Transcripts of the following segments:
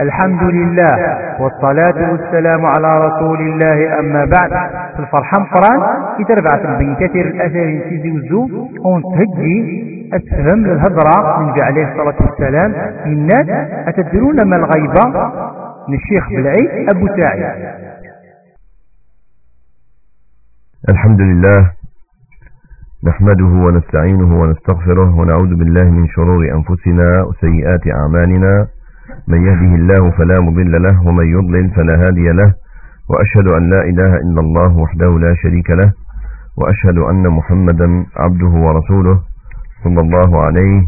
الحمد لله والصلاة والسلام على رسول الله أما بعد في الفرحة مقران يتربع بين كثير الأثار سيزي وزو ونتهجي أتفهم الهضرة من عليه الصلاة والسلام. الناس أتدرون ما الغيبة من الشيخ بالعيد أبو سعيد. الحمد لله نحمده ونستعينه ونستغفره ونعوذ بالله من شرور أنفسنا وسيئات أعمالنا. من يهده الله فلا مضل له ومن يضلل فلا هادي له وأشهد أن لا إله إلا الله وحده لا شريك له وأشهد أن محمدا عبده ورسوله صلى الله عليه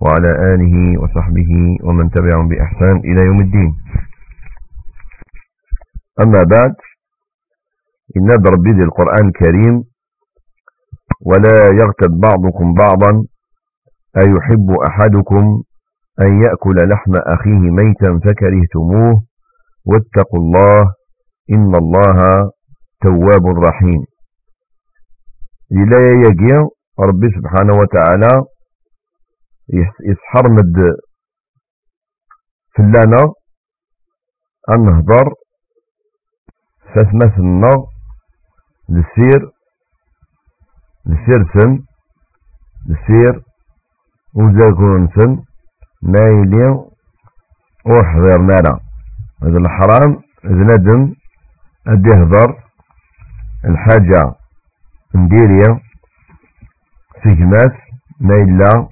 وعلى آله وصحبه ومن تبعهم بإحسان إلى يوم الدين. أما بعد إن ربي القرآن الكريم ولا يغتب بعضكم بعضا أيحب أحدكم أن يأكل لحم أخيه ميتا فكرهتموه واتقوا الله إن الله تواب رحيم. لا يجي ربي سبحانه وتعالى يسحر مد فلانا أن نهضر فاسمثنا للسير لسيرسن لسير وزاكونسن مايلي وحضر نارا هذا الحرام إذا ندم. أدي هضر الحاجة نديريا. سجمات مايلا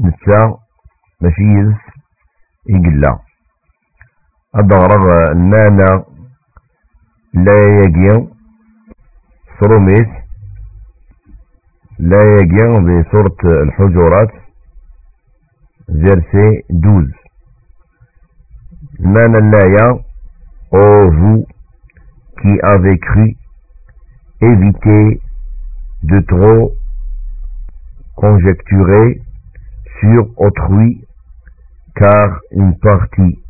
نتا ماشي يقلا أدغرغ المانا لا يجي سروميس لا يجي بصورة الحجرات verset 12. Manalaya, ô vous qui avez cru, évitez de trop conjecturer sur autrui, car une partie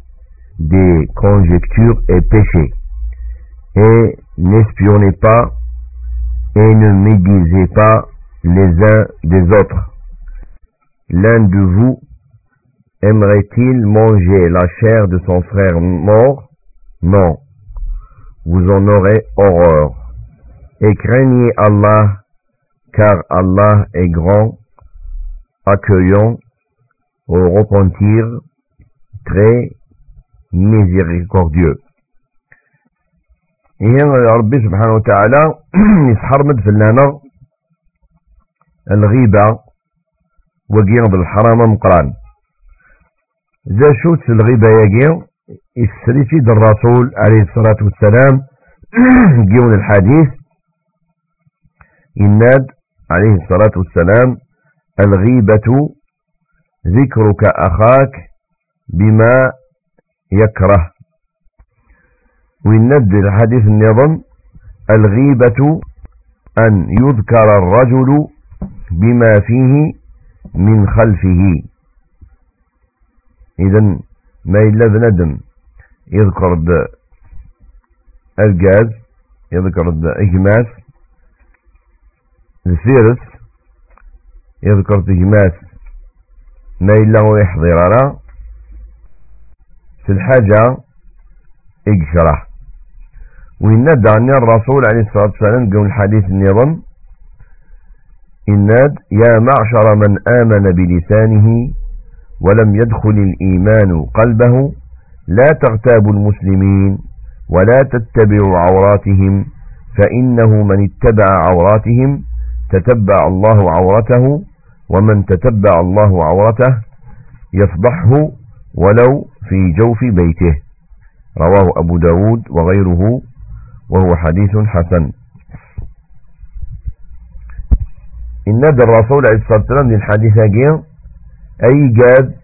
des conjectures est péché. Et n'espionnez pas et ne médisez pas les uns des autres. L'un de vous Aimerait-il manger la chair de son frère mort Non. Vous en aurez horreur. Et craignez Allah, car Allah est grand, accueillant, au repentir, très miséricordieux. هنا ربي سبحانه وتعالى يسحرمد في لنا الغيبة وقيم بالحرام مقران ذا شوت الغيبة ياقي السريتي الرسول عليه الصلاة والسلام. جيون الحديث إناد عليه الصلاة والسلام الغيبة ذكرك أخاك بما يكره. وإناد الحديث النظم الغيبة أن يذكر الرجل بما فيه من خلفه. إذا ما إلا بندم يذكر الجاز يذكر إجماس الفيرس يذكر إجماس ما إلا ويحضر على. في الحاجة إجشره وإناد عني الرسول عليه الصلاة والسلام قول الحديث النظام إناد يا معشر من آمن بلسانه ولم يدخل الإيمان قلبه لا تغتابوا المسلمين ولا تتبعوا عوراتهم فإنه من اتبع عوراتهم تتبع الله عورته ومن تتبع الله عورته يفضحه ولو في جوف بيته. رواه أبو داود وغيره وهو حديث حسن. إن الرسول عليه الصلاة والسلام للحديث أي جاد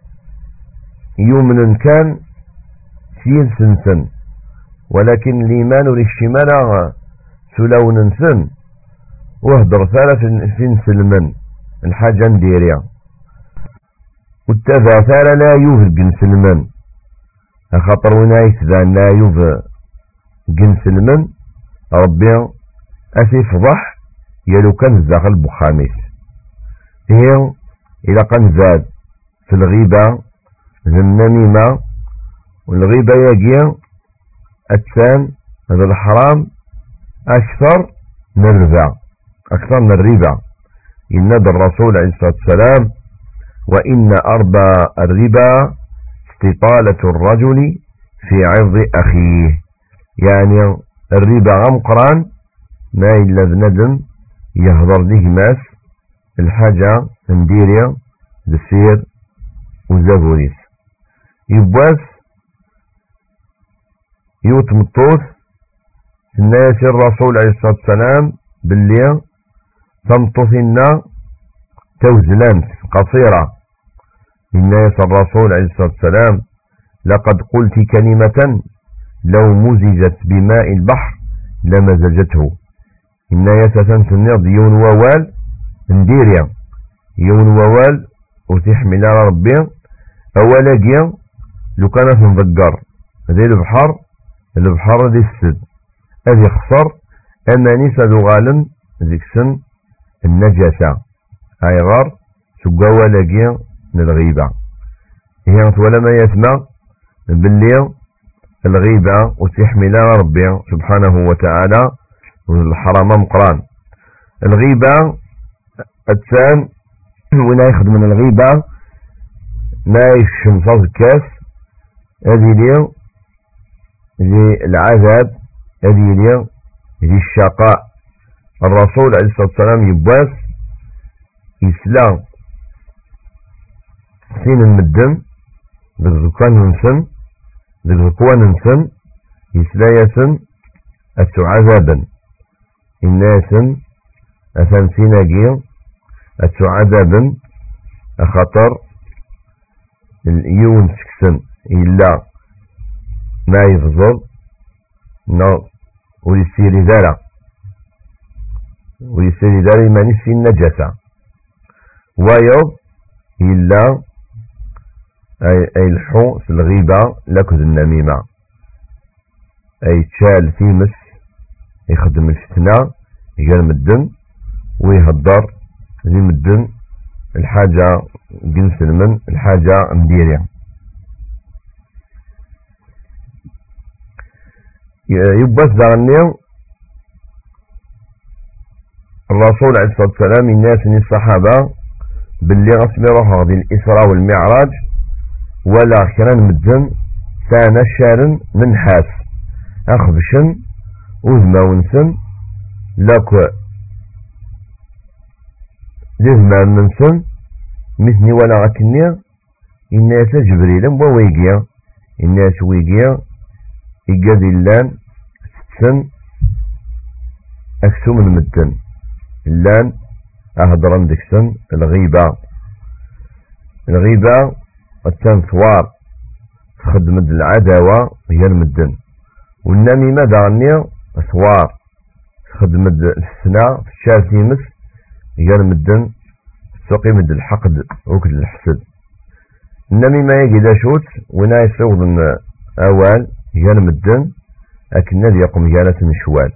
يمن كان سين سنسن ولكن الإيمان للشمال سلو ننسن وهدر ثالث في سلمن الحاجة نديريا. والتفا ثالث لا يوه سلمن خاطر ونايس ذا لا يوه سلمن ربي أسي فضح يلو كان الزاخل بخامس. هي إذا كان زاد. في الغيبة ذا النميمة والغيبة يجي الثان هذا الحرام أكثر من الربا أكثر من الربا. إن الرسول عليه الصلاة والسلام وإن أربى الربا استطالة الرجل في عرض أخيه. يعني الربا غمقران ما إلا بندم يهضر ديك ماس الحاجة نديريا دسير وزابوريس يوت مطوث الناس الرسول عليه الصلاة والسلام باللي تمطثنا توزلانت قصيرة. الناس الرسول عليه الصلاة والسلام لقد قلت كلمة لو مزجت بماء البحر لمزجته إن يسسن سنيض يون ووال نديريا يون ووال وتحمل ربي أولا جيا لو كانت نذكر ذي البحر البحر ذي السد هذي خسر أماني سادو غالن ذيك سن النجاسة هاي غار سقا ولا جيا الغيبة هي ولا ما يسمع باللي الغيبة وتحمل ربي سبحانه وتعالى والحرام مقران. الغيبة الثان وين يخدم من الغيبة ما يشم الكاس هذه اليوم ذي العذاب هذه اليوم ذي الشقاء. الرسول عليه الصلاة والسلام يبواس يسلام سين المدن بالزكان ننسن بالزكوان ننسن يسلا يسن أتو عذابا. الناس أثن سيناجي أتو عذابا أخطر اليون سكسن إلا ما يفضل نو ويسيري ذرا ويسيري ذرا ما نسي النجاسة. ويض إلا أي, الحو في الغيبة لكذ النميمة. أي تشال ثيمس يخدم الفتنة يقال مدن ويهدر ذي مدن الحاجة جنس المن الحاجة مديرية. يبس دغني الرسول عليه الصلاة والسلام الناس من الصحابة باللي غصب يروح غادي الإسراء والمعراج. ولا كران مدن سانا شارن من حاس أخبشن وذما ونسن. لك لذما منسن مثني ولا غكني الناس جبريل وويقيا الناس ويقيا إيقاد اللان سن أكسو من مدن. اللان أهدران دكسن الغيبة. الغيبة التنثوار تخدم العداوة هي المدن. والنميمة دغني ثوار تخدم السنة في الشارع هي المدن سوقي مد الحقد وكد الحسد. النميمة يجي دا شوت ونا يسوض أوال هي المدن أكن نادي يقوم جالة شوال.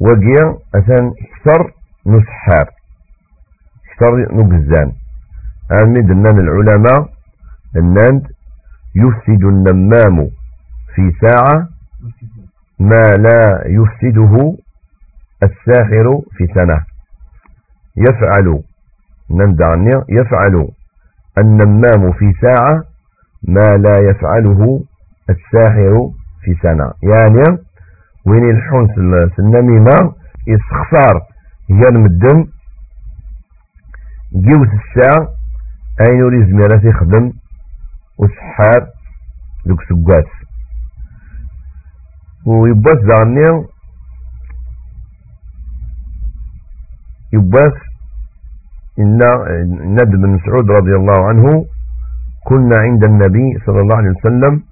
وقيا أثان أكثر نسحار أكثر نقزان آمد النان العلماء الناند يفسد النمام في ساعة ما لا يفسده الساحر في سنة يفعل نندعني يفعل. النمام في ساعة ما لا يفعله الساحر في سنة. يعني وين الحون النميمة استخسار هي المدن جوت الساعة أين يريد زميلات يخدم وسحار دوك سقاس ويباس دعني يباس إن ند بن مسعود رضي الله عنه كنا عند النبي صلى الله عليه وسلم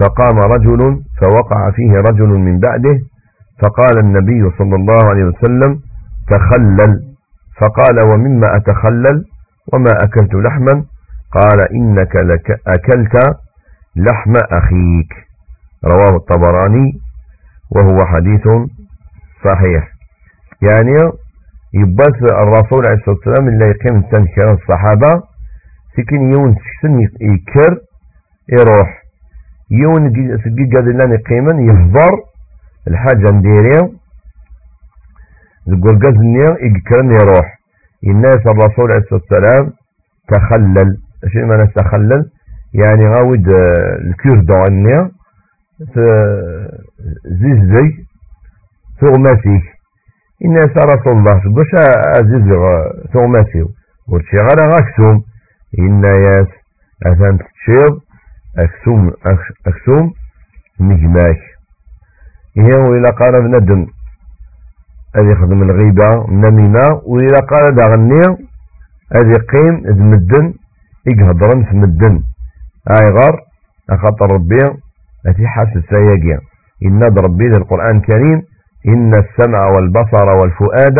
فقام رجل فوقع فيه رجل من بعده فقال النبي صلى الله عليه وسلم تخلل فقال ومما أتخلل وما أكلت لحما قال إنك لك أكلت لحم أخيك رواه الطبراني وهو حديث صحيح يعني يباس الرسول عليه الصلاة والسلام اللي يقيم تنكر الصحابة سكن يون سكن يكر يروح. يون سقي قاد لاني قيما يهضر الحاجة نديري ذكر قزني يقكرن يروح. الناس الرسول عليه الصلاة والسلام تخلل. شيء ما نستخلل يعني غاود آه، الكيردو عني زيزي الناس رسول الله سقوش عزيزي ثغماتيو ورشي غالا غاكسوم إنا ياس أثان تشيض أكسوم أكسوم مجماك هي وإلا قال بندم أذي يخدم الغيبة النميمة وإلا قال داغني أذي قيم إذ مدن إقهضرن في مدن غار أخطر ربي أتي حاسس سياقيا. إن ربي القرآن الكريم إن السمع والبصر والفؤاد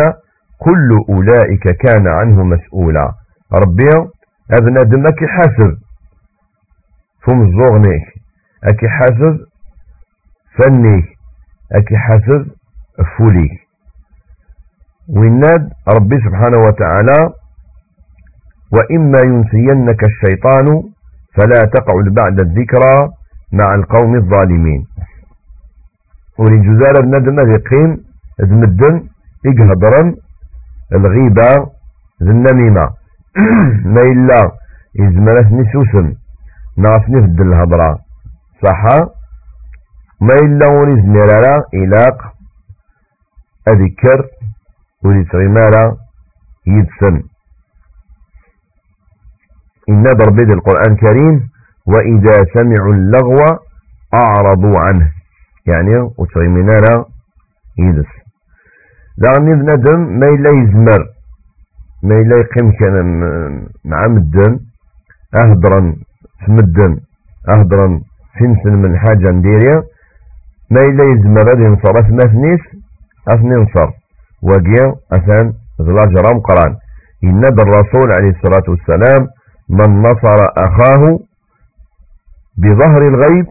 كل أولئك كان عنه مسؤولا. ربي أبنى دمك حاسب فم الزوغنيك أكي حاسب فنيك أكي حاسب فوليك ويناد ربي سبحانه وتعالى وإما ينسينك الشيطان فلا تقعد بعد الذكرى مع القوم الظالمين. ولجزار الندم يقين ذمدن إقهضرا الغيبة ذي النميمة ما إلا إزمرت نسوسم ناس نفد الهضرة. صح ما إلا ونز مرارا إلاق أذكر وليس غمارا يدسن. إن ضرب القرآن الكريم وإذا سمعوا اللغو أعرضوا عنه. يعني وتغيمنا يدس لأني بندم ما إلا يزمر ما إلا يقيم كان مع مدن أهدرا في مدن أهدرا سنسن من حاجة نديريا ما إلا يزمر. هذه نصر أثنيس أثني نصر وقيا أثان ذلا جرام قرآن. إن الرسول عليه الصلاة والسلام من نصر أخاه بظهر الغيب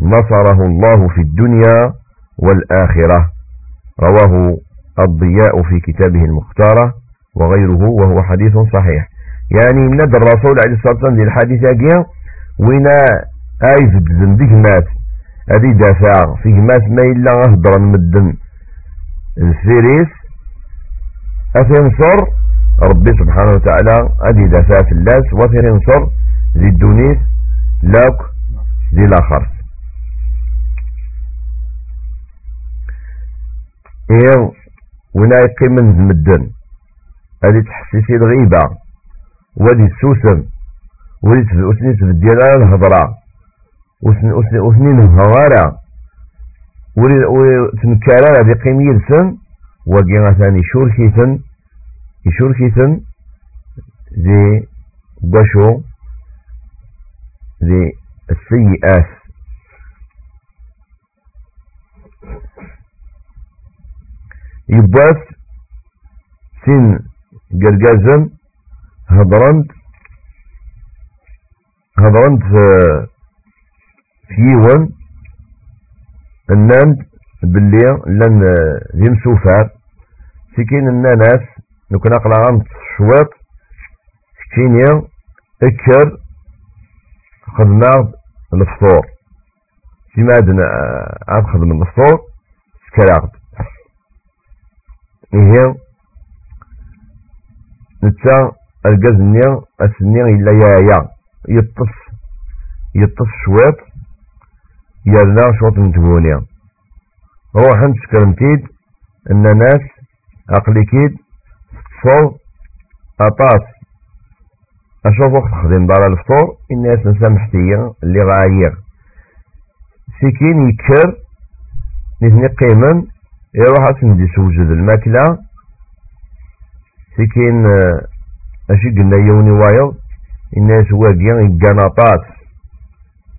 نصره الله في الدنيا والآخرة. رواه الضياء في كتابه المختارة وغيره وهو حديث صحيح. يعني ندى الرسول عليه الصلاة والسلام للحديث أجيا وينا آيز بزن مات. هذه دافع فيه مات ما إلا أهدرا مدن السيريس أثنصر. ربي سبحانه وتعالى هذه دافع في اللاس وثنصر ذي الدونيس لاك ذي الآخر. إيه ونا يقيم من مدن هذه تحسيسي الغيبة. وهذه السوسم وهذه أسني تبديل الهضرة. وثني الهوارة وتنكرر هذه قيم يلسن. وقينا ثاني شوركيثن يشوركيثن ذي بشو ذي السيئات. يبات سين قرقازن هضرند هضرند في يوان الناند باللي لأن ذي مسوفار سكين الناس نكون أقلع غامت شويط كينيا أكر خدنا الفطور فيما عندنا عاد خدم الفطور سكراغد إيه نتا الجاز نيا أسنيا إلا يا يطف يطف شويط يرنا شوط نتبونيا روح انت سكرمتيد ان ناس أقليكيد صو أطاس. أشوف وقت خدم دار الفطور الناس نسامحتيا اللي غاير. سكين يكر نثني قيما يروح اسندي سوجد الماكلة سكين أشي قلنا يوني وايض الناس واقيا يقناطاس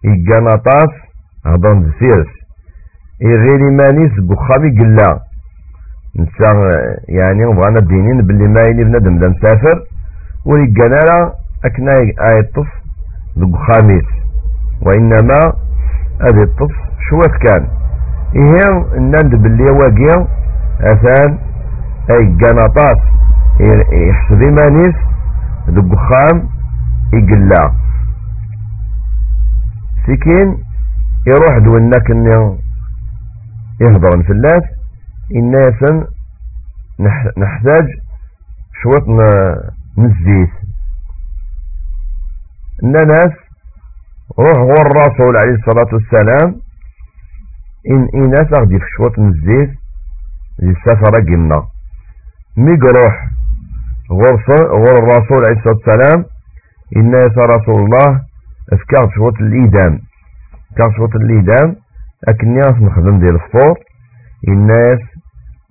يقناطاس هضن دسيرس غير مانيس بخامي قلا. نسا يعني بغانا الدينين باللي ما يلي بنادم دا مسافر. ولقنا أكنا ايطف بخاميس وإنما هذه الطف شوات كان. إيه النند باللي واقيا أثان أي قناطات يحسب مانيس ذو يقلا سكين يروح دونك اني يهضر في الناس الناس نحتاج شوط من الزيت الناس روح غور الرسول عليه الصلاة والسلام إن إناس أغدي في شوط من الزيت للسفرة قلنا ميق روح غور, الرسول عليه الصلاة والسلام الناس رسول الله افكار شوط الإيدام كان شوط الإيدام أكن ناس نخدم ديال الفطور الناس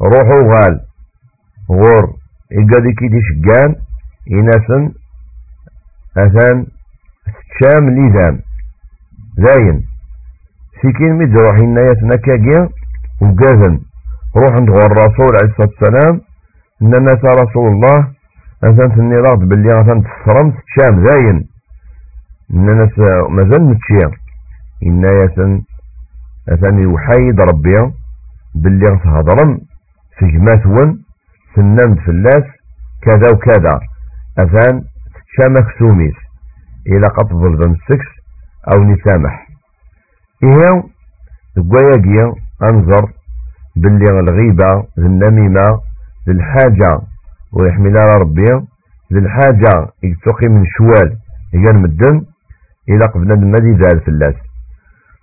روحوا غال. غور إقادي كيدي شقان إناسا أثان شام ليدام سيكين ميد روح الناس نكاقيا وقاذن روح عند الرسول عليه الصلاة والسلام. إن الناس رسول الله أثان تني رغد باللي أثان تفرمت شام زاين. إن الناس مازال متشير إن ياسن أثان يوحيد ربي باللي تهضرم في جماثون سنمد فلاس كذا وكذا. أثان شامك سوميس. إلى قطب السكس أو نسامح. إيه دقواياقيا أنظر باللي الغيبة النميمة للحاجة ويحملها ربي للحاجة يتوقي من شوال هي المدن إلى قبل المدي ذال فلاس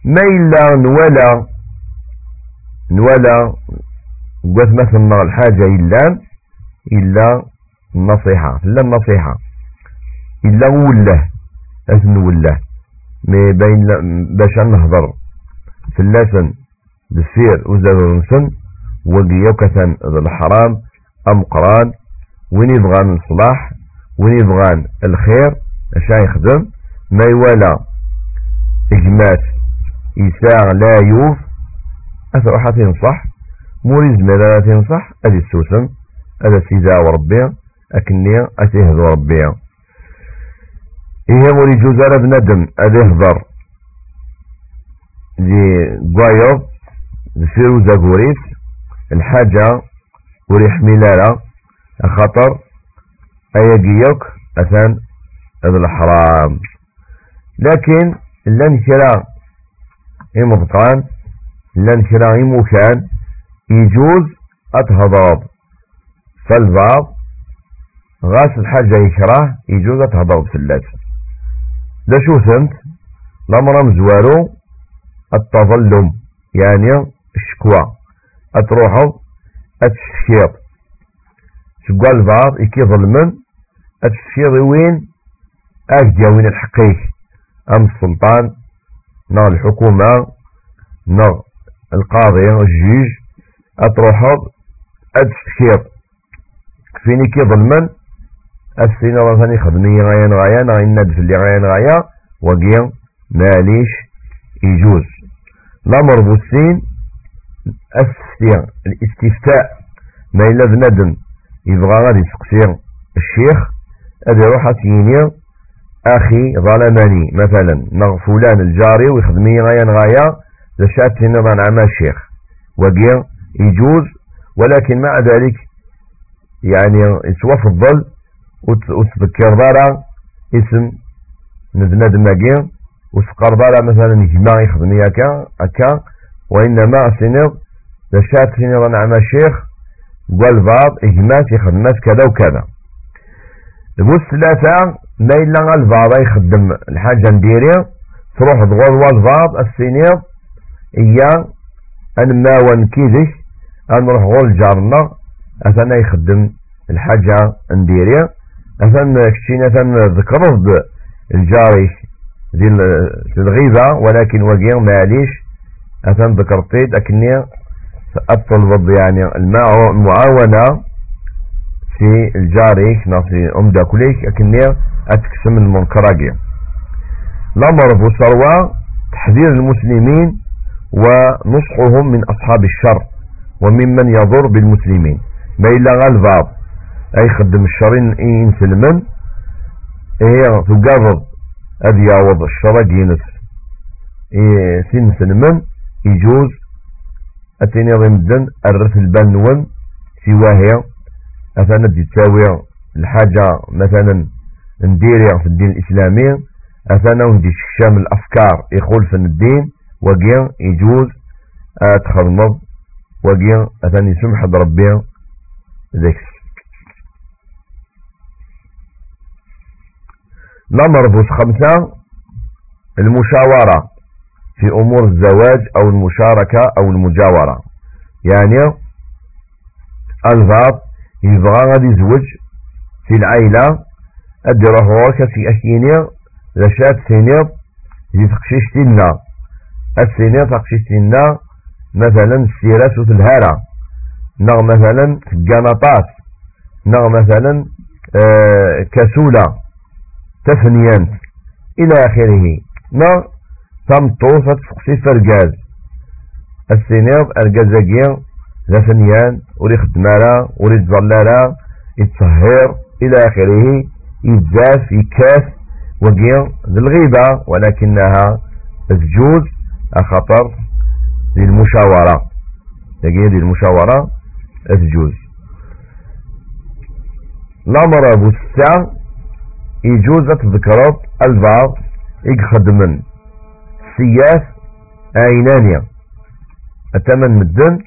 ما إلا نولا نولا قوات مثلا الحاجة إلا إلا النصيحة إلا النصيحة إلا وله أثن وله بين باش نهضر في اللسن بالسير وزاد نسن وقيا كثن الحرام أم قران وين يبغان الصلاح وين يبغان الخير اش يخدم ما يوالا إجمات إساء لا يوف أثر تنصح موريز ماذا لا تنصح أدي السوسن هذا سيدا وربيع أكني أتهذ ربيع إيه موري جوزارة بندم أدي هضر دي قوايض فيرو زاغوريس الحاجة وريح ميلارا خطر أيقيوك أثان هذا الحرام. لكن لن كرا إمضقان لن كرا إموكان يجوز أتهضاب فالبعض غاس الحاجة يكره يجوز أتهضاب في اللات ده شو ثمت الأمر مزوارو التظلم يعني الشكوى. أتروحوا أتشكير شكوى البعض يكي ظلمن أتشكير وين؟ أجدي وين الحقيق أم السلطان نا الحكومة نا القاضي الجيج أتروحض أتشكير فيني كي ظلمن؟ السنة رثاني خدمي غايا غايا غاين ندف اللي غايا غايا وقيا ماليش يجوز. الأمر بوسين السيا الاستفتاء. ما إلا بندم يبغى غادي يسقسي الشيخ أدي روح أتيني أخي ظلمني مثلا نغ فلان الجاري ويخدمي غايا غايا لشات نظام عما الشيخ. وقيا يجوز ولكن مع ذلك يعني يتوفضل وتذكر دارا اسم نذناد ماقيا وسقر دارا مثلا يجمع يخدمي هكا هكا وإنما سنض لشات نظام عما الشيخ قال بعض إجمات يخدمات كذا وكذا. البوس ثلاثة ما إلا البعض يخدم الحاجة نديري تروح تغوض والبعض السنير إيا أن ما ونكيدش أن نروح غول جارنا أثنى يخدم الحاجة نديري. أثنى كشينا أثنى ذكرض الجاري ذي الغيبة ولكن وقيا معليش أثنى ذكرتيد أكني أطلب يعني المعاونة في الجاري ناصي أم داكوليك أكني أتكسم المنكراجية الأمر بصروة تحذير المسلمين ونصحهم من أصحاب الشر وممن يضر بالمسلمين. ما إلا غالباب أي خدم الشرين إن سلمن هي تقرب أدي يعوض الشر جينس إيه سن سلمن يجوز. أتيني ضمدن الرث البنون سواهي. أثنى تساوي الحاجة مثلا نديري في الدين الإسلامي. أثنى وندي شام الأفكار يخول في الدين وقيا يجوز. تخدمض وقيا أثاني سمح ربي ذكس الأمر بوس خمسة المشاورة في أمور الزواج أو المشاركة أو المجاورة. يعني البعض يبغى غادي يزوج في العائلة أدي روح في أشيني لشات سينير دي تقشيشتنا السينير تقشيشتنا مثلا السيرات الهارة نغ مثلا الجنطات نغ مثلا آه كسولة تفنيان إلى آخره. نغ تمطوفة تفقسي فرقاز السينير الجزاقير ذا فنيان ولي خدمارا ولي تظلارا يتسهر إلى آخره يتزاف يكاس وقيا الغيبة ولكنها تجوز خطر للمشاورة. تجي للمشاورة تجوز. الأمر أبو يجوز تذكرت البعض يخدمن. سياس عينانيا التمن مدن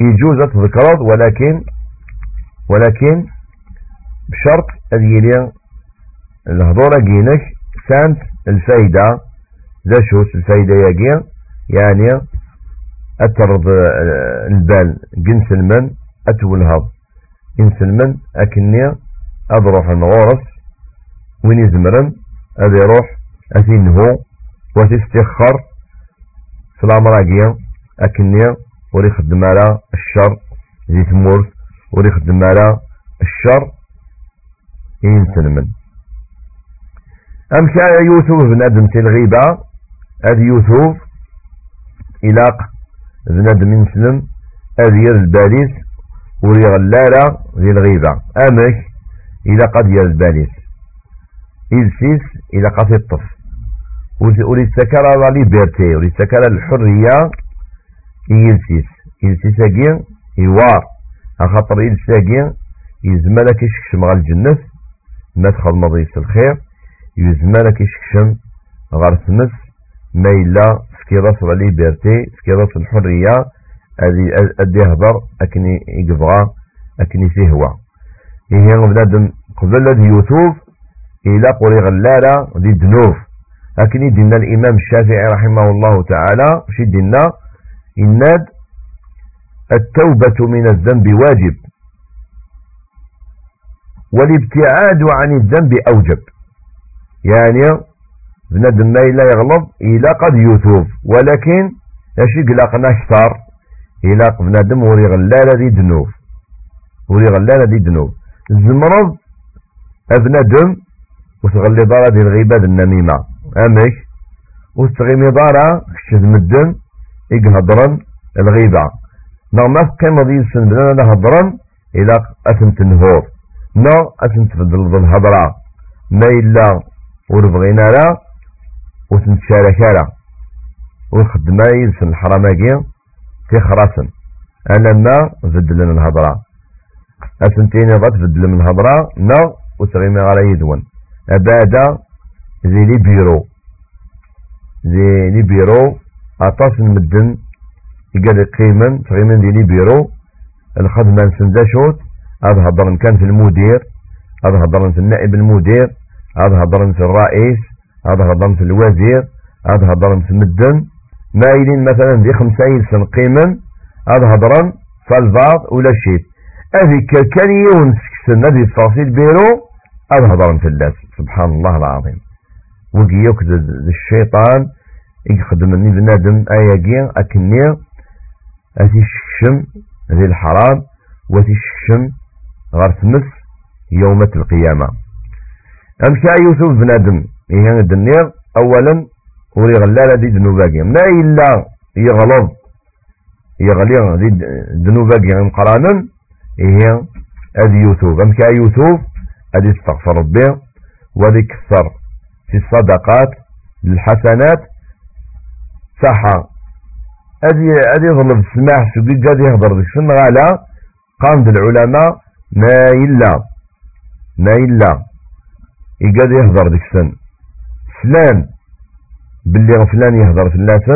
يجوز تذكرت ولكن ولكن بشرط أن الهضورة جينك سانت الفايدة. ذا شوس الفايدة يجي يعني أترض البال. جنس المن أتولهض جنس المن أكني أضروح الغورس وين يزمرن أذي يروح أثينهو وتستخر في الأمراقية أكني وري خدم على الشر زي تمورت وري خدم على الشر ينسلمن أمشى يوسف بن أدم الغيبة هذا يوسف إلاق بن أدم ينسلم هذا ير الباليس وري غلالة ذي الغيبة. أمك إلا قد ير الباليس إلسيس إلا قد يطف ولي سكر على ليبرتي ولي سكر الحرية يلسيس يلسيس يوار. خاطر يلساقي يزمالك يشكشم غال الجنة ما تخل مضيس الخير يزمالك يشكشم غار ثمس ما إلا سكيراس على بيرتي سكيراس الحرية أدي يهضر أكني يقبغى أكني سيهوى إيه بنادم قبل هذا يوسف إلى قري غلالة دي دنوف. أكني دينا الإمام الشافعي رحمه الله تعالى شي دينا إناد التوبة من الذنب واجب. والابتعاد عن الذنب أوجب. يعني بنادم ما إلا يغلط إلا قد يتوب ولكن اش قلقنا أكثر؟ إلا بنادم وري غلالة دي دنوب وري غلالة دي دنوب الزمرض أبنادم وتغلي دارا دي الغيبة النميمة. أمك وتغيمي دارا كشد مدن يقهضرن الغيبة. نغمس قيمة دي السن بلنا هضرن إلى أثم تنهور نا أثم تفضل الهضرة. ما إلا وربغينا لا وتنتشارك لا ونخدم يلسن الحراماكي تخرسن أنا ما بدلنا الهضرة. أثنتين غات بدل من الهضرة نا وتغيمي على يدون. أبادا زي لي بيرو زي لي بيرو أطاس المدن. يقال قيما تغيما ديني بيرو الخدمة نسندا شوت. هذا هضرن كان في المدير. هذا هضرن في النائب المدير. هذا هضرن في الرئيس. هذا هضرن في الوزير. هذا هضرن في المدن. مايلين مثلا دي خمسة سن قيما. هذا هضرن فالفاض ولا شيء. هذه كان يون سكسن هذه التفاصيل هذا هضرن في الناس. سبحان الله العظيم. وقيوك الشيطان يخدمني بنادم اياكي اكني اتي الشكشم ذي الحرام. واتي الشكشم غير تمس يومة القيامة. امشى يوسف بنادم إيه الدنيا اولا وري غلالة دي ذنوباكي ما إلا يغلظ. يغلي دي ذنوباكي مقرانا إيه هذه يوسف. امشى يوسف هذه استغفر ربي وذي كثر في الصدقات للحسنات. صحة. أدي أدي يظلم السماح سبي جاد يهضر ذيك سن غالا قام العلماء ما إلا ما إلا يقاد يهضر ذيك سن فلان باللي فلان يهضر في الناس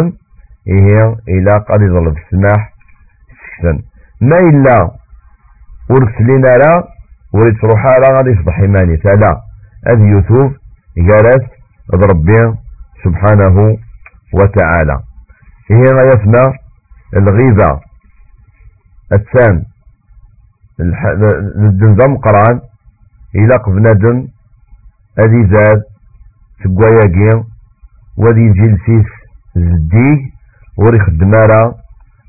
إيه إلا قد يظل السماح سكتن ما إلا ورسلين لا وريد تروح على غادي يصبح إيماني. فلا أذ يوسف جالس ربي سبحانه وتعالى. هي غايتنا الغيبة الثان الدنزم قرآن. إلى بنادم أذي زاد تقواياكي وذي جلسيس زديه وري خدمارا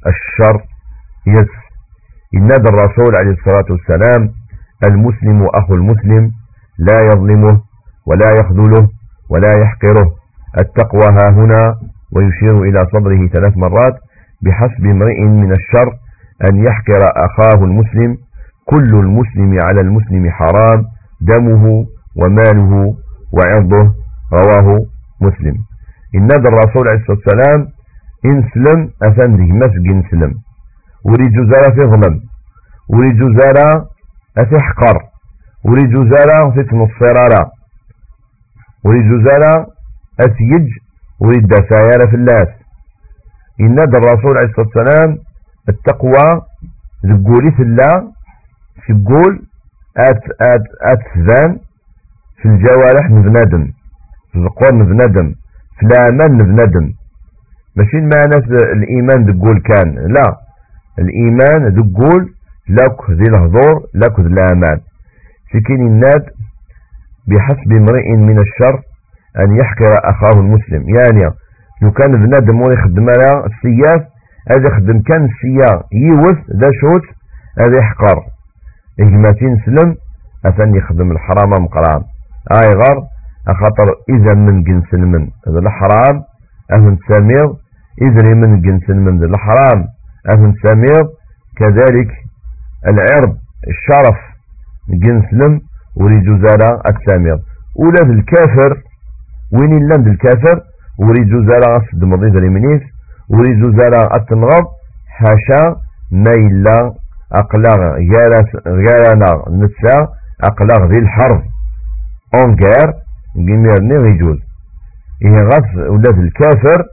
الشر يس. إناد الرسول عليه الصلاة والسلام المسلم أخو المسلم لا يظلمه ولا يخذله ولا يحقره. التقوى ها هنا ويشير إلى صدره ثلاث مرات بحسب امرئ من الشر أن يحقر أخاه المسلم. كل المسلم على المسلم حرام دمه وماله وعرضه. رواه مسلم. إن الرسول عليه الصلاة والسلام إن سلم أفندي مسجن نسلم ولي جزارة في ظلم ولي جزارة أتحقر. ولي في تنصرارة ولي جزارة أتيج ولي الدساير في الناس. إن الرسول عليه الصلاة والسلام التقوى زقولي في الله تقول أت أت أتزان في الجوارح نبنادم في القوى نبنادم في الأعمال نبنادم ماشي المعنى الإيمان تقول كان لا. الإيمان تقول لك ذي الهضور لك ذي الأعمال. سكين الناد بحسب امرئ من الشر أن يحكر أخاه المسلم. يعني لو كان بنادم ويخدم يخدم على السياف هذا يخدم كان السياف يوث ذا شوت هذا يحقر. إجماتين سلم أثن يخدم الحرام مقرام آي غر أخطر إذا من جنس من هذا الحرام. أهن سامير إذا من جنس من ذا الحرام. أهن سامير كذلك العرض الشرف جنس لم وريد زارة السامير أولاد الكافر وين اللند الكافر وريد زارة أصد مضيد اليمنيس وريد زارة التنغض حاشا ما إلا أقلاغ غيرنا نتسا أقلاغ ذي الحرب. أونجير جميرني غيجوز إيه غاس ولاد الكافر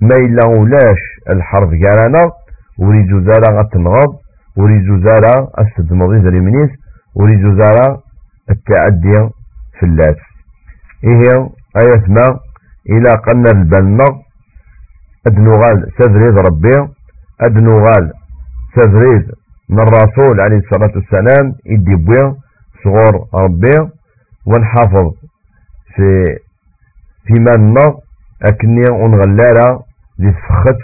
ما إلا ولاش الحرب غيرنا وريجو زارا غتنغض وريجو زارا السدمضي ذا منيس وريجو زارا التعدي في اللاس إيه آية ما إلى قلنا البنغ أدنغال سفريد ربي أدنغال سفريد من الرسول عليه الصلاة والسلام يدي بويا صغور ربي ونحافظ في في مالنا أكني ونغلالة ذي تفخت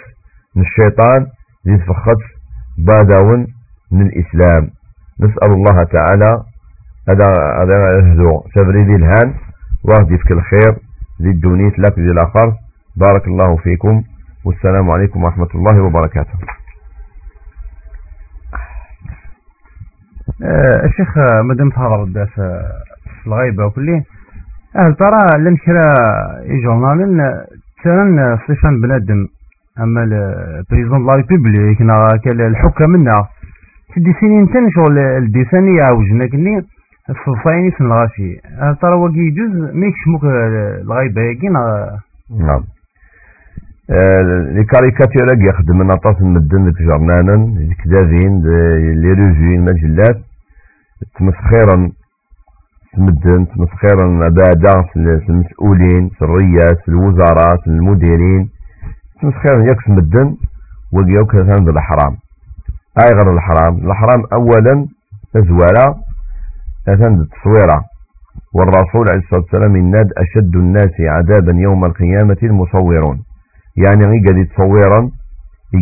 من الشيطان تفخت باداون. الإسلام نسأل الله تعالى هذا هذا ذي الهان واهدي في الخير. ذي الدونيت لك ذي الآخر. بارك الله فيكم. والسلام عليكم ورحمة الله وبركاته. آه، الشيخ مادام تهضر في الغيبة وكلي هل ترى لن كرا جورنال تسالن ستيفان بنادم أما البريزون لا ريبوبليك الحكم منا تدي سنين تن شغل الديساني يعوجنا كني الصفايني في الغاشي ترى وقي جزء ميكش موك الغيبة يجي نعم. لي كاريكاتير يخدم من أطاس المدن في جرنانا الكذابين لي ريفي المجلات تمسخيرا المدن تمسخيرا بعدا المسؤولين في الرياس في الوزارات في المديرين. تمسخيرا يكس مدن وقيوك هذا الحرام. أي غير الحرام. الحرام اولا تزوالا هذا التصويره والرسول عليه الصلاة والسلام الناد أشد الناس عذابا يوم القيامة المصورون. يعني غي قاعد يتصورا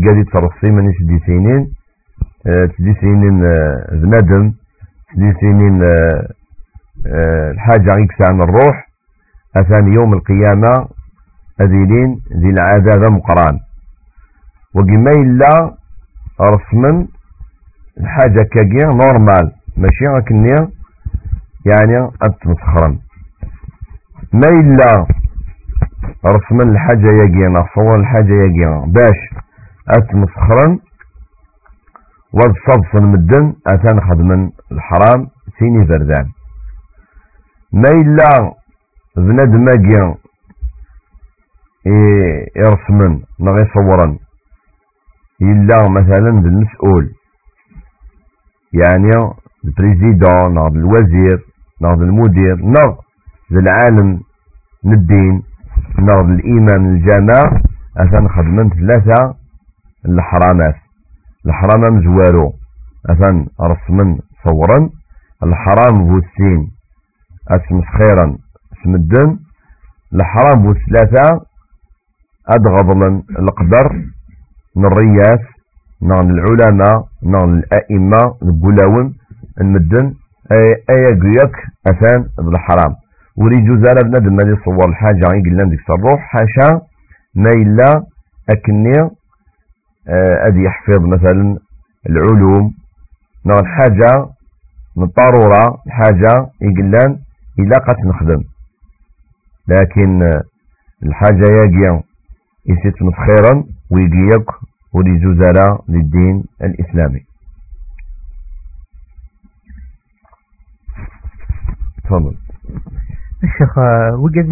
قاعد يترصي من سدي سنين آه، سدي سنين آه، بندم سدي سنين آه، الحاجة غيك عن الروح. أثاني يوم القيامة أذيلين ذي العذاب مقران. وقما إلا رسما الحاجة كاقيا نورمال ماشي غاكنيا يعني أتمسخرا ما إلا رسما الحاجة يجينا صور الحاجة يجينا. باش اتمسخرا والصبص المدن اتان خدمن الحرام سيني فردان ما إلا بنادم ماجي يرسمن نغ يصورن إلا مثلا بالمسؤول يعني البريزيدون نغ الوزير نغ المدير نغ العالم الدين نغ الإمام الجامع أثن خدمن ثلاثة الحرامات. الحرام مزوارو أثن رسمن صورا. الحرام بوسين اسم خيرا اسم الدن الحرام بوثلاثة أدغضلا القدر من الرياس نغن العلماء نغن الأئمة البلاون المدن أي قيك أثان بالحرام ولي جزالة بنادم اللي صور الحاجة يقول ديك الروح حاشا ما إلا أكني أدي يحفظ مثلا العلوم. نغن حاجة من الضرورة حاجة يقول إلا قد نخدم. لكن الحاجة يجي يسيت خيرا ويجيك ولي زلزال للدين الإسلامي. تفضل. الشيخ وجد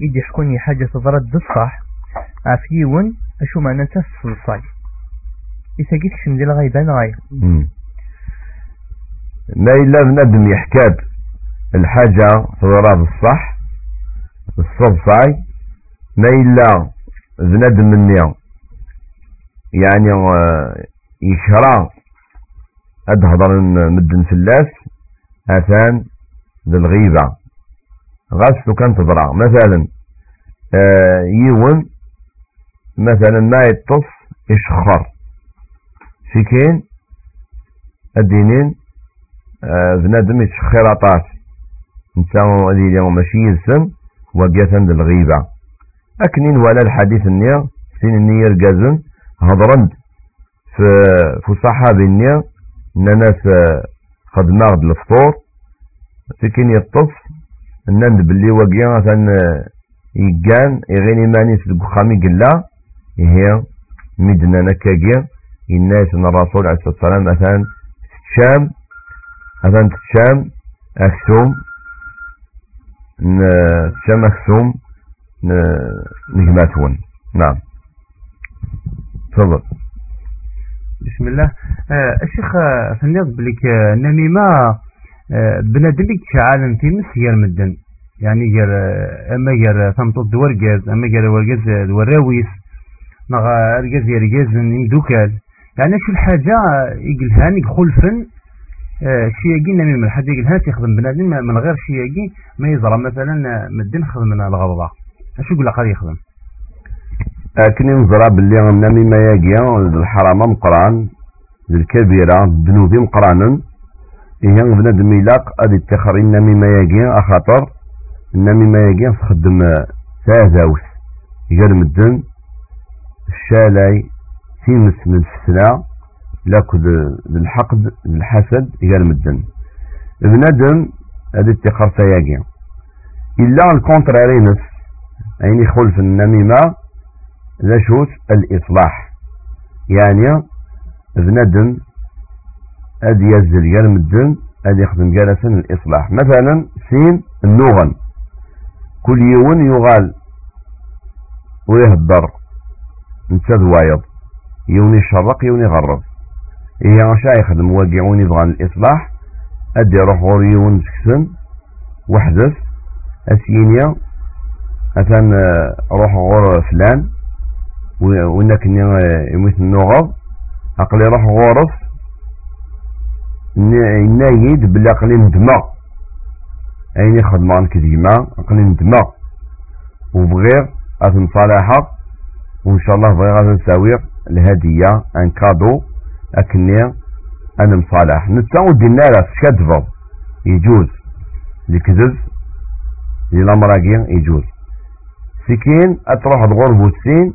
يدي حكوني حاجة صدرت بالصح عفيون أشو معنى تفصل الصاي يساقيت شم دي الغيبان غاية ما إلا بنادم يحكاد الحاجة صدرات الصح الصبصاي ما إلا بنادم مني يعني يشرع أدهضر مدن فلاس أثان للغيبة غاسو كان تضرع. مثلا آه، يون مثلا ما يتص يشخر سكين الدينين آه، بنادم يتشخر عطاس نتا هذه ماشي يلسن وقيتا للغيبة أكنين ولا الحديث النية سين النية رقازن هضرند في في صحابي النية ناس خدمة غد الفطور. سكين يطف نند باللي وقيا مثلا يقان يغيني ماني سدق خامي قلا. هي مدنا نكاقيا الناس ان الرسول عليه الصلاة والسلام مثلا تشام مثلا تشام اكسوم تشام اكسوم نجماتون. نعم. تفضل. بسم الله. آه الشيخ فنيض بلك النميمة آه بنادم عالم في مس ير مدن. يعني ير أما ير ثمطط دورجاز أما ير ورجاز دوراويس نغ رجاز يرجاز دوكال يعني شو الحاجة؟ يقول هاني خلفن آه شياجي نميمة الحاجة يقول هاني يخدم بنادم من غير شياجي ما يزرع مثلا مدن خدم من الغضبة اش يقول لك يخدم؟ اكني نزرع باللي نمي ما ياقيا الحرام مقران الكبيرة ذنوبي مقرانا إيه بنادم يلاق أدي التخر النمي ما ياقيا أخاطر. النمي ما ياقيا تخدم سازاوس يقال مدن الشالاي سيمس من السلا لاكد بالحقد بالحسد يقال مدن بنادم أدي التخر سياقيا إلا الكونتراري نفس أين يخلف النميمة ذا الإصلاح. يعني بندم أدي يزل قال مدن أدي يخدم جالسا الإصلاح مثلا سين النوغن. كل يوم يغال ويهدر نتاد وايض يوني يشرق يوني يغرب. إيه شا يخدم يبغى الإصلاح أدي يروح غور يون سكسن. وحدث. أسينيا. أثان روح غور فلان. وإنك يموت النغض أقلي روح غورف نايد بلا أقلي ندمى أين خدمان كديما أقلي ندمى وبغير أثن صالحة وإن شاء الله بغير أثن ساوير الهدية أن كادو أكني أنا مصالح. نتاو دينارا شكدفض يجوز. لكذب للأمراقين يجوز. سكين أتروح تغرب وتسين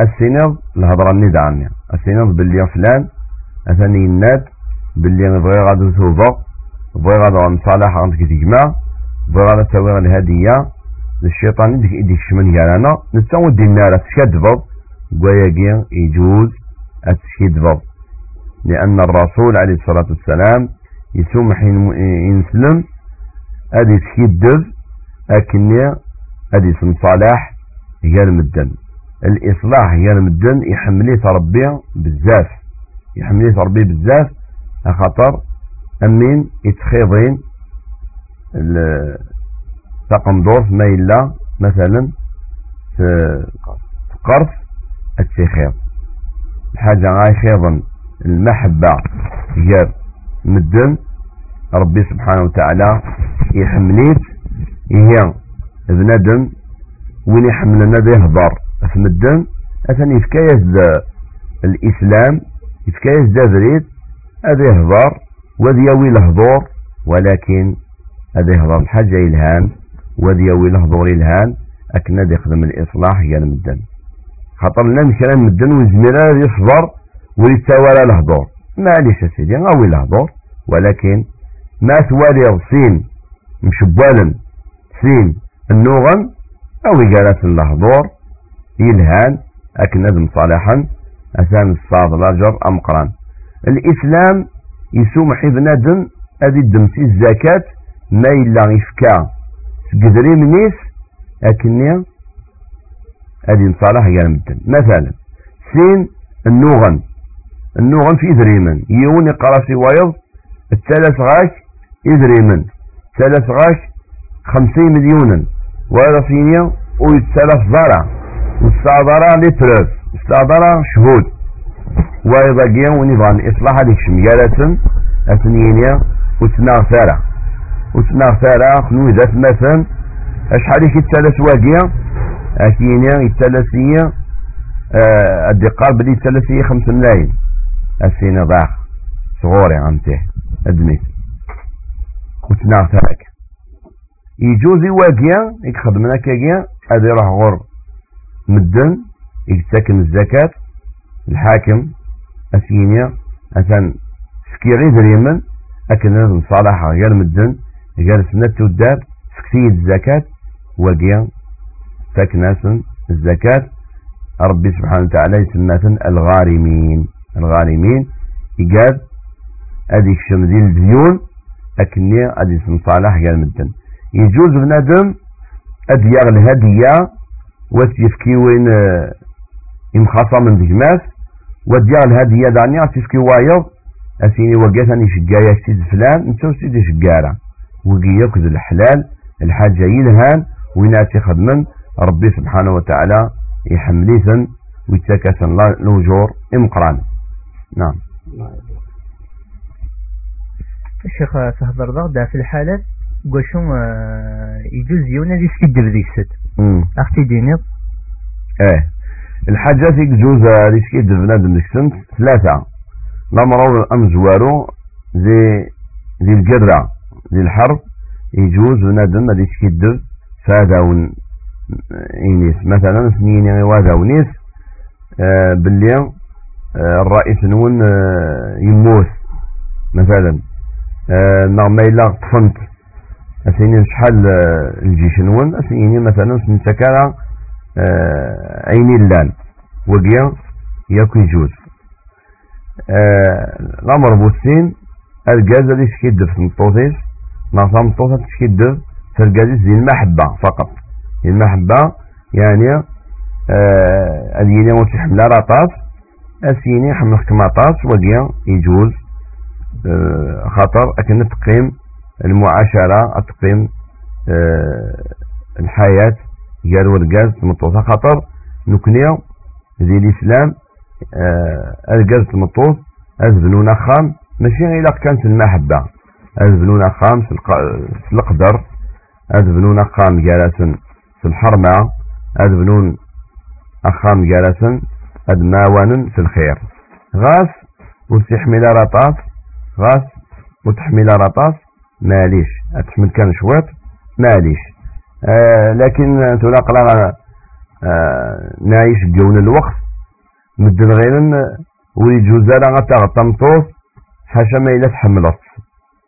السينض الهضرة الندى عني السينض باللي فلان أثاني الناد باللي بغي غادو توفق بغي غادو مصالح عندك تجمع بغي غادو تسوي الهدية. للشيطان يديك يديك شمن قالنا نتسوي الدينار تشكدفض وياقي يجوز أتشكدفض لأن الرسول عليه الصلاة والسلام يسمح ينسلم أدي تشكدف أكني أدي صلاح قال مدن. الإصلاح هي المدن يحملي تربي بزاف يحملي تربي بزاف خاطر أمين يتخيضين تقمضوف ما إلا مثلا في قرص التخيض. الحاجة غاي خيضا. المحبة غير مدن ربي سبحانه وتعالى يحمليت. هي بنادم وين يحملنا يهضر في مدن أثني يفكايز الإسلام يفكايز ذا بريد هذا يهضر وذي يوي الهضور ولكن هذا يهضر الحاجة إلهان وذي يوي الهضور إلهان أكنا يخدم الإصلاح هي المدن خاطر لنا كلام مدن وزميرا يصبر ويتوالى الهضور. معليش سيدي غاوي الهضور ولكن ما توالي سين مشبالا سين النوغن أو جالس الهضور. يلهان أكن نذم صالحا أثان الصاد الأجر أمقران الإسلام يسومح بنادم أدي الدمسي الزكاة ما إلا يفكا قدري منيس أكني أدي نصالح قال مدن. مثلا سين النوغن. النوغن في دريمن يون يقرأ في ويض الثلاث غاش يدريمن ثلاث غاش خمسين مليونا. ورسينيا ويتسلف ضرع. والصادرة لترف الصادرة شهود. وإذا جيا ونبغى إصلاح هذيك شميالة أثنينيا وتناغ وتناغ خنو ذات مثلا أشحال يتسلس واقيا أكينيا يتسلسية آه الدقار بدي يتسلسية خمس ملايين السينة ضاق صغوري عمته أدميت وتناغ يجوزي واقيا يخدمنا كاقيا هذا راه غور مدن يتسكن الزكاة الحاكم أسينيا أثن سكيري دريمن أكن لازم صالحة غير مدن غير سنة تودار سكسية الزكاة واقيا سكناس الزكاة. ربي سبحانه وتعالى يسمى الغارمين. الغارمين يقال هذيك شمدين الديون أكني هذه اسم صالح قال مدن يجوز بنادم أديار الهدية وتيفكي وين يمخاصة من دجماس وديار الهدية دانيا تيفكي وايض أسيني وقيتني شقايا سيد فلان انتو سيد شقارة. وقي يكذ الحلال الحاجة يلهان ويناتي خدمن ربي سبحانه وتعالى يحمليثن ويتكاسن الأجور إمقران. نعم. الشيخ تهضر ضغدا في الحالات قوشو آه، يجوز يونا سكيدر ديك ست أختي ديني آه الحاجات يجوز دي سكيدر بنادم ديك سنت ثلاثة. نمرو امزوارو زي زي القرة زي الحرب يجوز بنادم دي سكيدر فادا ون إنيس. مثلا سنين وهذا ونيس آه باللي آه الرئيس نون آه يموت. مثلا آه نعم إلا طفنت أسيني شحال آه، الجيش نون أسيني مثلا سنتكارا آه عيني اللان وقيا ياكو يجوز. آه الأمر بوسين الجاز اللي تشكيد في مطوطيس نعطى مطوطة تشكيد في الجاز زي المحبة فقط. المحبة يعني آه اليني وتحمل رطاس أسيني حمل كماطاس وقيا يجوز. آه خاطر أكن تقيم المعاشرة تقيم آه الحياة قالوا الجاز المطوطة خاطر نكنيا زي الإسلام آه الجاز المطوط أذبنونا خام. ماشي غير كانت المحبة. أذبنونا خام في القدر. أذبنونا خام جالسا في الحرمة. أذبنون أخام جالسا أدماوانا في الخير. غاس وتحمل رطاس غاس وتحمل رطاس ماليش. أتحمل كان شويط ماليش. آه لكن تلاق لها آه نايش جون الوقت. مدن غيرن ويجوز لها تغطمطوف حاشا ما إلا تحملت.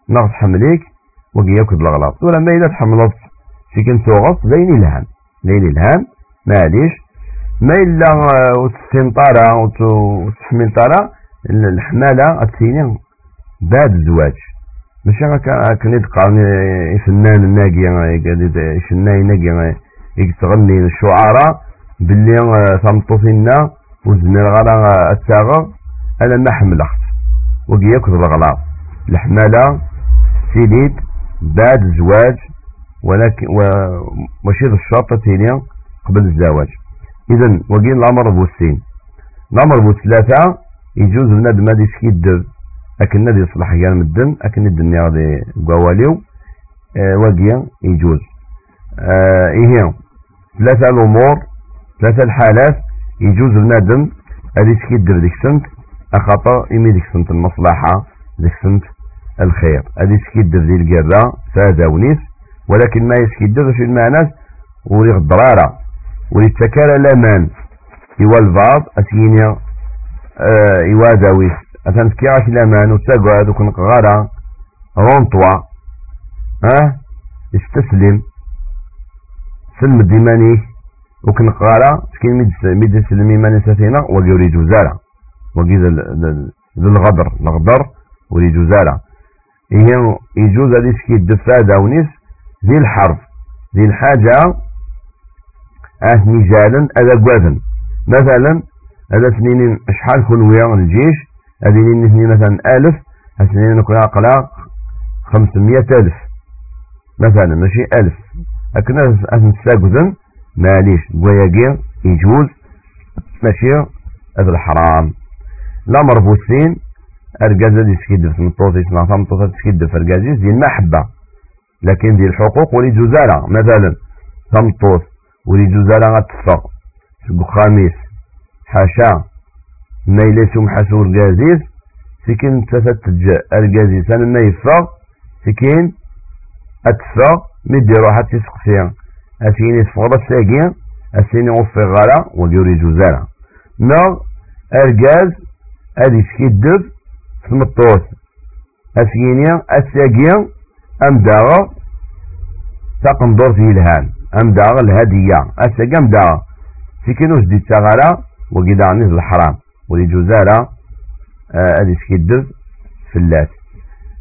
نغط حمليك ياكد الغلط ولا ما إلا تحملت. سيكن توغط زين إلهام. زين إلهام معليش ما إلا وتستنطارة وتحمل طارة الحمالة أتسيني بعد الزواج ماشي هكا يتقع فنان الناقي شناي ناقي يتغني الشعراء باللي تمطوطينا وزمير غالا التاغر أنا ما حملخت وقي ياكل الغلاط الحمالة سيديد بعد الزواج ولكن وماشي الشرطة تيني قبل الزواج. اذا وقين الأمر بوسين الأمر بوثلاثة يجوز بنادم هذا يسكيد لكن نادي يصلح كاع مدن لكن الدنيا غادي قواليو أه واقيا يجوز. أه إيه ثلاثة الأمور ثلاثة الحالات يجوز بنادم هذه تكيدر ديك سنت أخطأ إمي ديك سنت المصلحة ديك سنت الخير. هذه تكيدر دي القرة فهذا ونيس ولكن ما يسكيدر في المعنى وريغ الضرارة وريغ تكال الأمان. إيوا الفاض أتيني أه إيوا داويس. أتنسكي عاك الأمان وتقعد وكن غارة رونطوا ها؟ استسلم. سلم ديماني وكن قارا سكين ميد سلمي ماني سفينة وقي وري جوزارة وقي ذو الغدر الغدر وري جوزارة هي يجوز هذه سكي الدفاع داونيس ذي الحرب. ذي الحاجة آه نجالا هذا قوازن مثلا هذا سنين شحال كون ويا الجيش؟ هذه نثني مثلا ألف سنين نكون عقلا خمسمية ألف. مثلا ماشي؟ ألف. لكن نستاقذن معليش. بوياقي يجوز ماشي؟ هذا الحرام. لا مربوطين أرجاز دي سكيد في مطوط يسمع فمطوط تسكيد في أرجازيس دي المحبة. لكن دي الحقوق ولي جزالة. مثلا تمطوط ولي جزالة غتفق. بخاميس حاشا. ما يليسو محاسو أرجازيس سكين تفت أرجازيس أنا ما يفق سكين أتفق مدي روحة تسقسيا أسيني تفغض الساقين أسيني وفي غالا وديوري جوزالا نو أرجاز أدي سكيدب المطوط أسيني الساقين أم داغ تقنضور في الهان أم داغ الهدية. أساقي أم داغ سكينوش دي تغالا وقيدا عنيز الحرام. جوزالا أدي سكيدب في اللات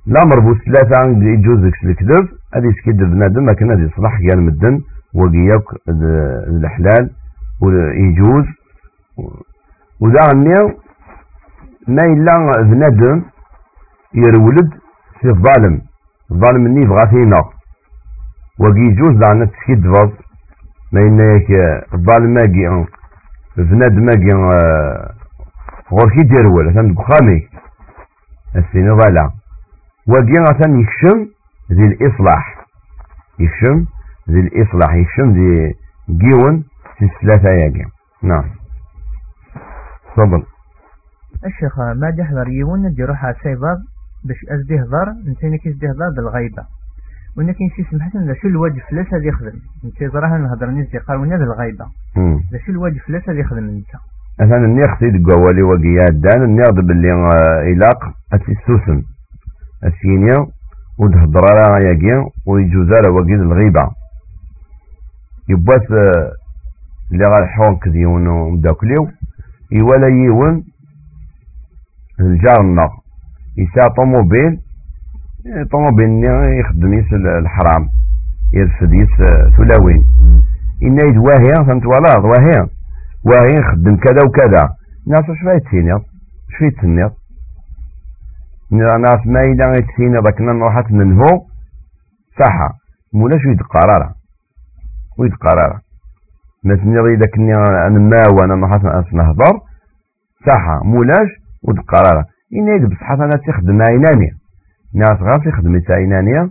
لا مربوط ثلاثة يجوز الكذب أدي سكيدب بنادم لكن أدي صلاح قال مدن وقياك الحلال يجوز. وذا عني ما إلا بنادم يرولد في الظالم. الظالم مني يبغى فينا. وقي يجوز لعنا تسكيد فاز ما ياك الظالم ماقي بنادم ماقي غور كي ديرول ثم بخامي. السنة ضالع وقي غثان يكشم ذي الإصلاح. يكشم ذي الإصلاح. يشم ذي جيون في الثلاثة ياجي نعم. تفضل. الشيخ ما دحضر يون ندي روح سيباب باش أزدي هضر نتيني كيس دي هضر بالغيبة ولكن شي سمحت لا شو الواجب فلاس هذا يخدم؟ انت زراها نهضر نيز قالونا بالغيبة لا شو الواجب فلاس هذا يخدم أنت؟ أنا النيخ تيد قوالي وقياد دان النيخ باللي إلاق أتسوسن السينيا ودهضر على ياقين ويجوزار وقيد الغيبة. يبات اللي غالحون كذيون ومداكليو يولا يون الجارنا يسا طوموبيل طوموبيل يخدم يس الحرام. يرفد يس ثلاوين. إنا يد واهي فهمت؟ ولا واهي يخدم كذا وكذا. ناس شفايت تسينيض شفايت تسينيض ناس ما إلا يتسينيض لكن نروحات منه. صح مولاش يدقرارا ويد قرارة. نتني غير كني أنا ما وأنا ما حسن نهضر. صح مولاش ود قرارة؟ إني يد بصح أنا تخدم عينانية ناس غاس يخدم عينانية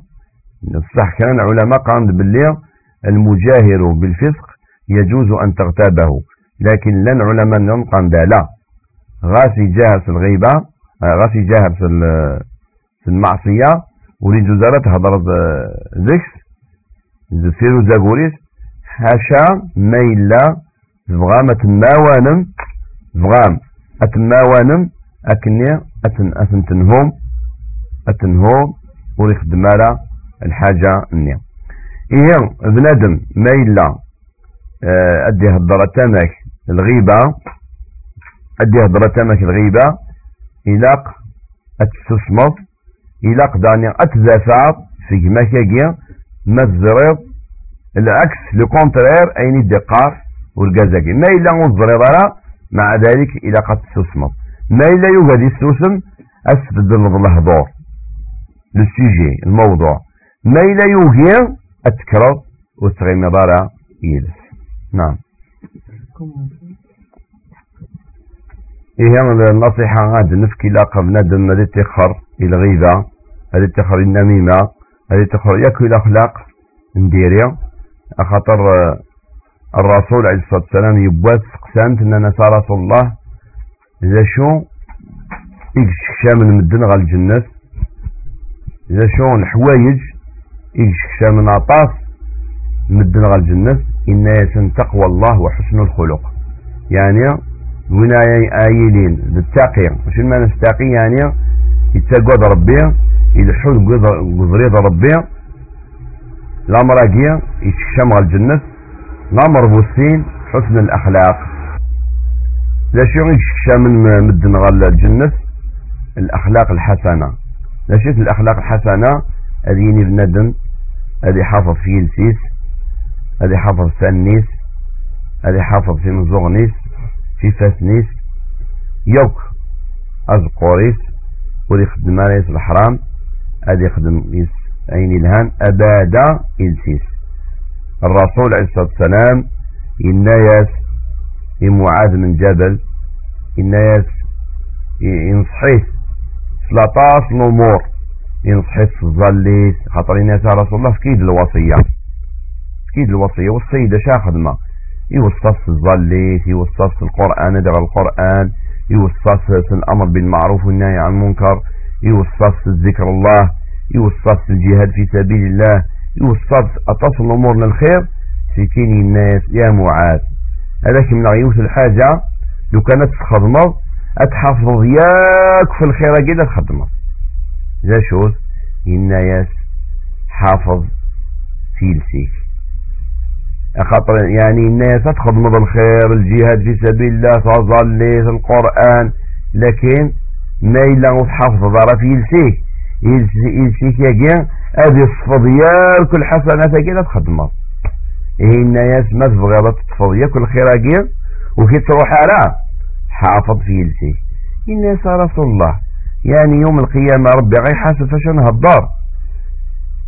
صح كان العلماء قام باللي المجاهر بالفسق يجوز أن تغتابه. لكن لن علماء ننقم لا. غاس يجاهر في الغيبة غاس يجاهر في المعصية. ولي جزارة هضر ذكس زفيرو زاغوريس. حاشا ما إلا تبغام أتماوانم تبغام أتماوانم أكني أتن أتن تنهم أتنهم ويخدم على الحاجة النية إيه بنادم ما إلا آه، أدي هضرة تامك. الغيبة أدي هضرة تامك الغيبة. إلاق أتسسمط إلاق داني أتذافع في مكاكي ما الزريض العكس لو كونترير أين الدقار والقازاكي ما إلا نظري ضرا مع ذلك إلى قد تسوسمض ما إلا يوجد السوسم أسبدل الهضور لو سيجي الموضوع. ما إلا يوجي أتكرر وتغيم ضرا يلس نعم. إيه النصيحة غاد نفكي لاقب ندم هذه تخر الغيبة هذه تخر النميمة هذه تخر ياكل الأخلاق نديري أخطر الرسول عليه الصلاة والسلام يبوات قسامت أننا رسول الله إذا شو يكشكشا من مدن غال الجنة إذا شو الحوايج يكشكشا من عطاس مدن غال الجنة إن يسن تقوى الله وحسن الخلق. يعني وين آيلين بالتاقية. وش ما نستاقي يعني يتقوى ربي يلحون قضريض ربي الأمر أجي يتشمع الجنة الأمر بوسين حسن الأخلاق. لا شو يتشكشى من مدن غال الجنة الأخلاق الحسنة. لا شيء الأخلاق الحسنة أديني بندم أدي حافظ في السيس أدي حافظ سنيس أدي حافظ في مزغنيس في فاسنيس يوك أزقوريس ولي خدم الحرام أدي يخدم يس عيني الهان أبادا إلسيس. الرسول عليه الصلاة والسلام الناس معاذ من جبل الناس ينصحيه سلاطاس الأمور ينصحيه في الظليس خاطر الناس رسول الله في كيد الوصية. في كيد الوصية والسيدة شا خدمة. يوصف الظليس يوصف القرآن ادغى القرآن. يوصف في الأمر بالمعروف والنهي عن المنكر. يوصف ذكر الله. يوصف الجهاد في سبيل الله. يوصف أتصل الأمور للخير سكين الناس. يا معاذ. هذاك من غيوث الحاجة. لو كانت تخدمض أتحافظ ياك في الخير كده تخدمض ذا شوز الناس حافظ في لسيك. خاطر يعني الناس تخدم بالخير الجهاد في سبيل الله تصلي في القرآن. لكن ما إلا وتحافظ ضرا في لسيك يلسيك يا هذه الصفضية كل حسنات كده تخدمها إيه الناس ما تبغى تطفض كل خير أجير وكي تروح على حافظ في يلسيك الناس رسول الله يعني يوم القيامة ربي غير حاسب فشان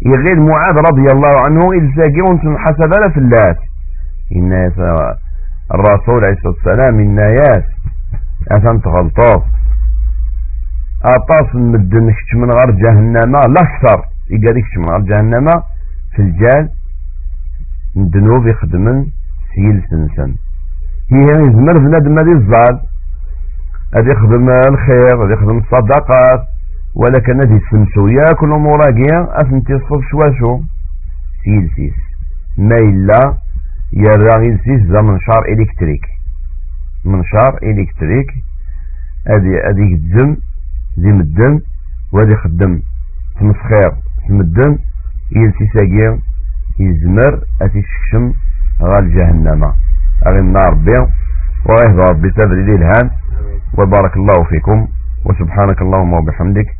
يغير معاذ رضي الله عنه إلساقي وأنتم حسب في الناس الناس الرسول عليه الصلاة والسلام الناس أثنت غلطات أطاس مدن من غير جهنم لا أكثر. يقال من غير جهنم في الجال الذنوب يخدمن سيل سنسن. هي يزمر بنادم هذه الزال هذا يخدم الخير هذا يخدم الصدقات. ولكن هذه السمسو ياكل مراقيا أثنتي الصف شواشو سيل سيس. ما إلا يرى سيس ذا منشار إلكتريك. منشار إلكتريك. هذه هذه الدم ذي مدن وهذه خدم تمسخير تمدن. يلسي ساقيا يزمر أتي شكشم غال جهنم. أغي النار بي وغيه ربي تبري الهان. وبارك الله فيكم وسبحانك اللهم وبحمدك.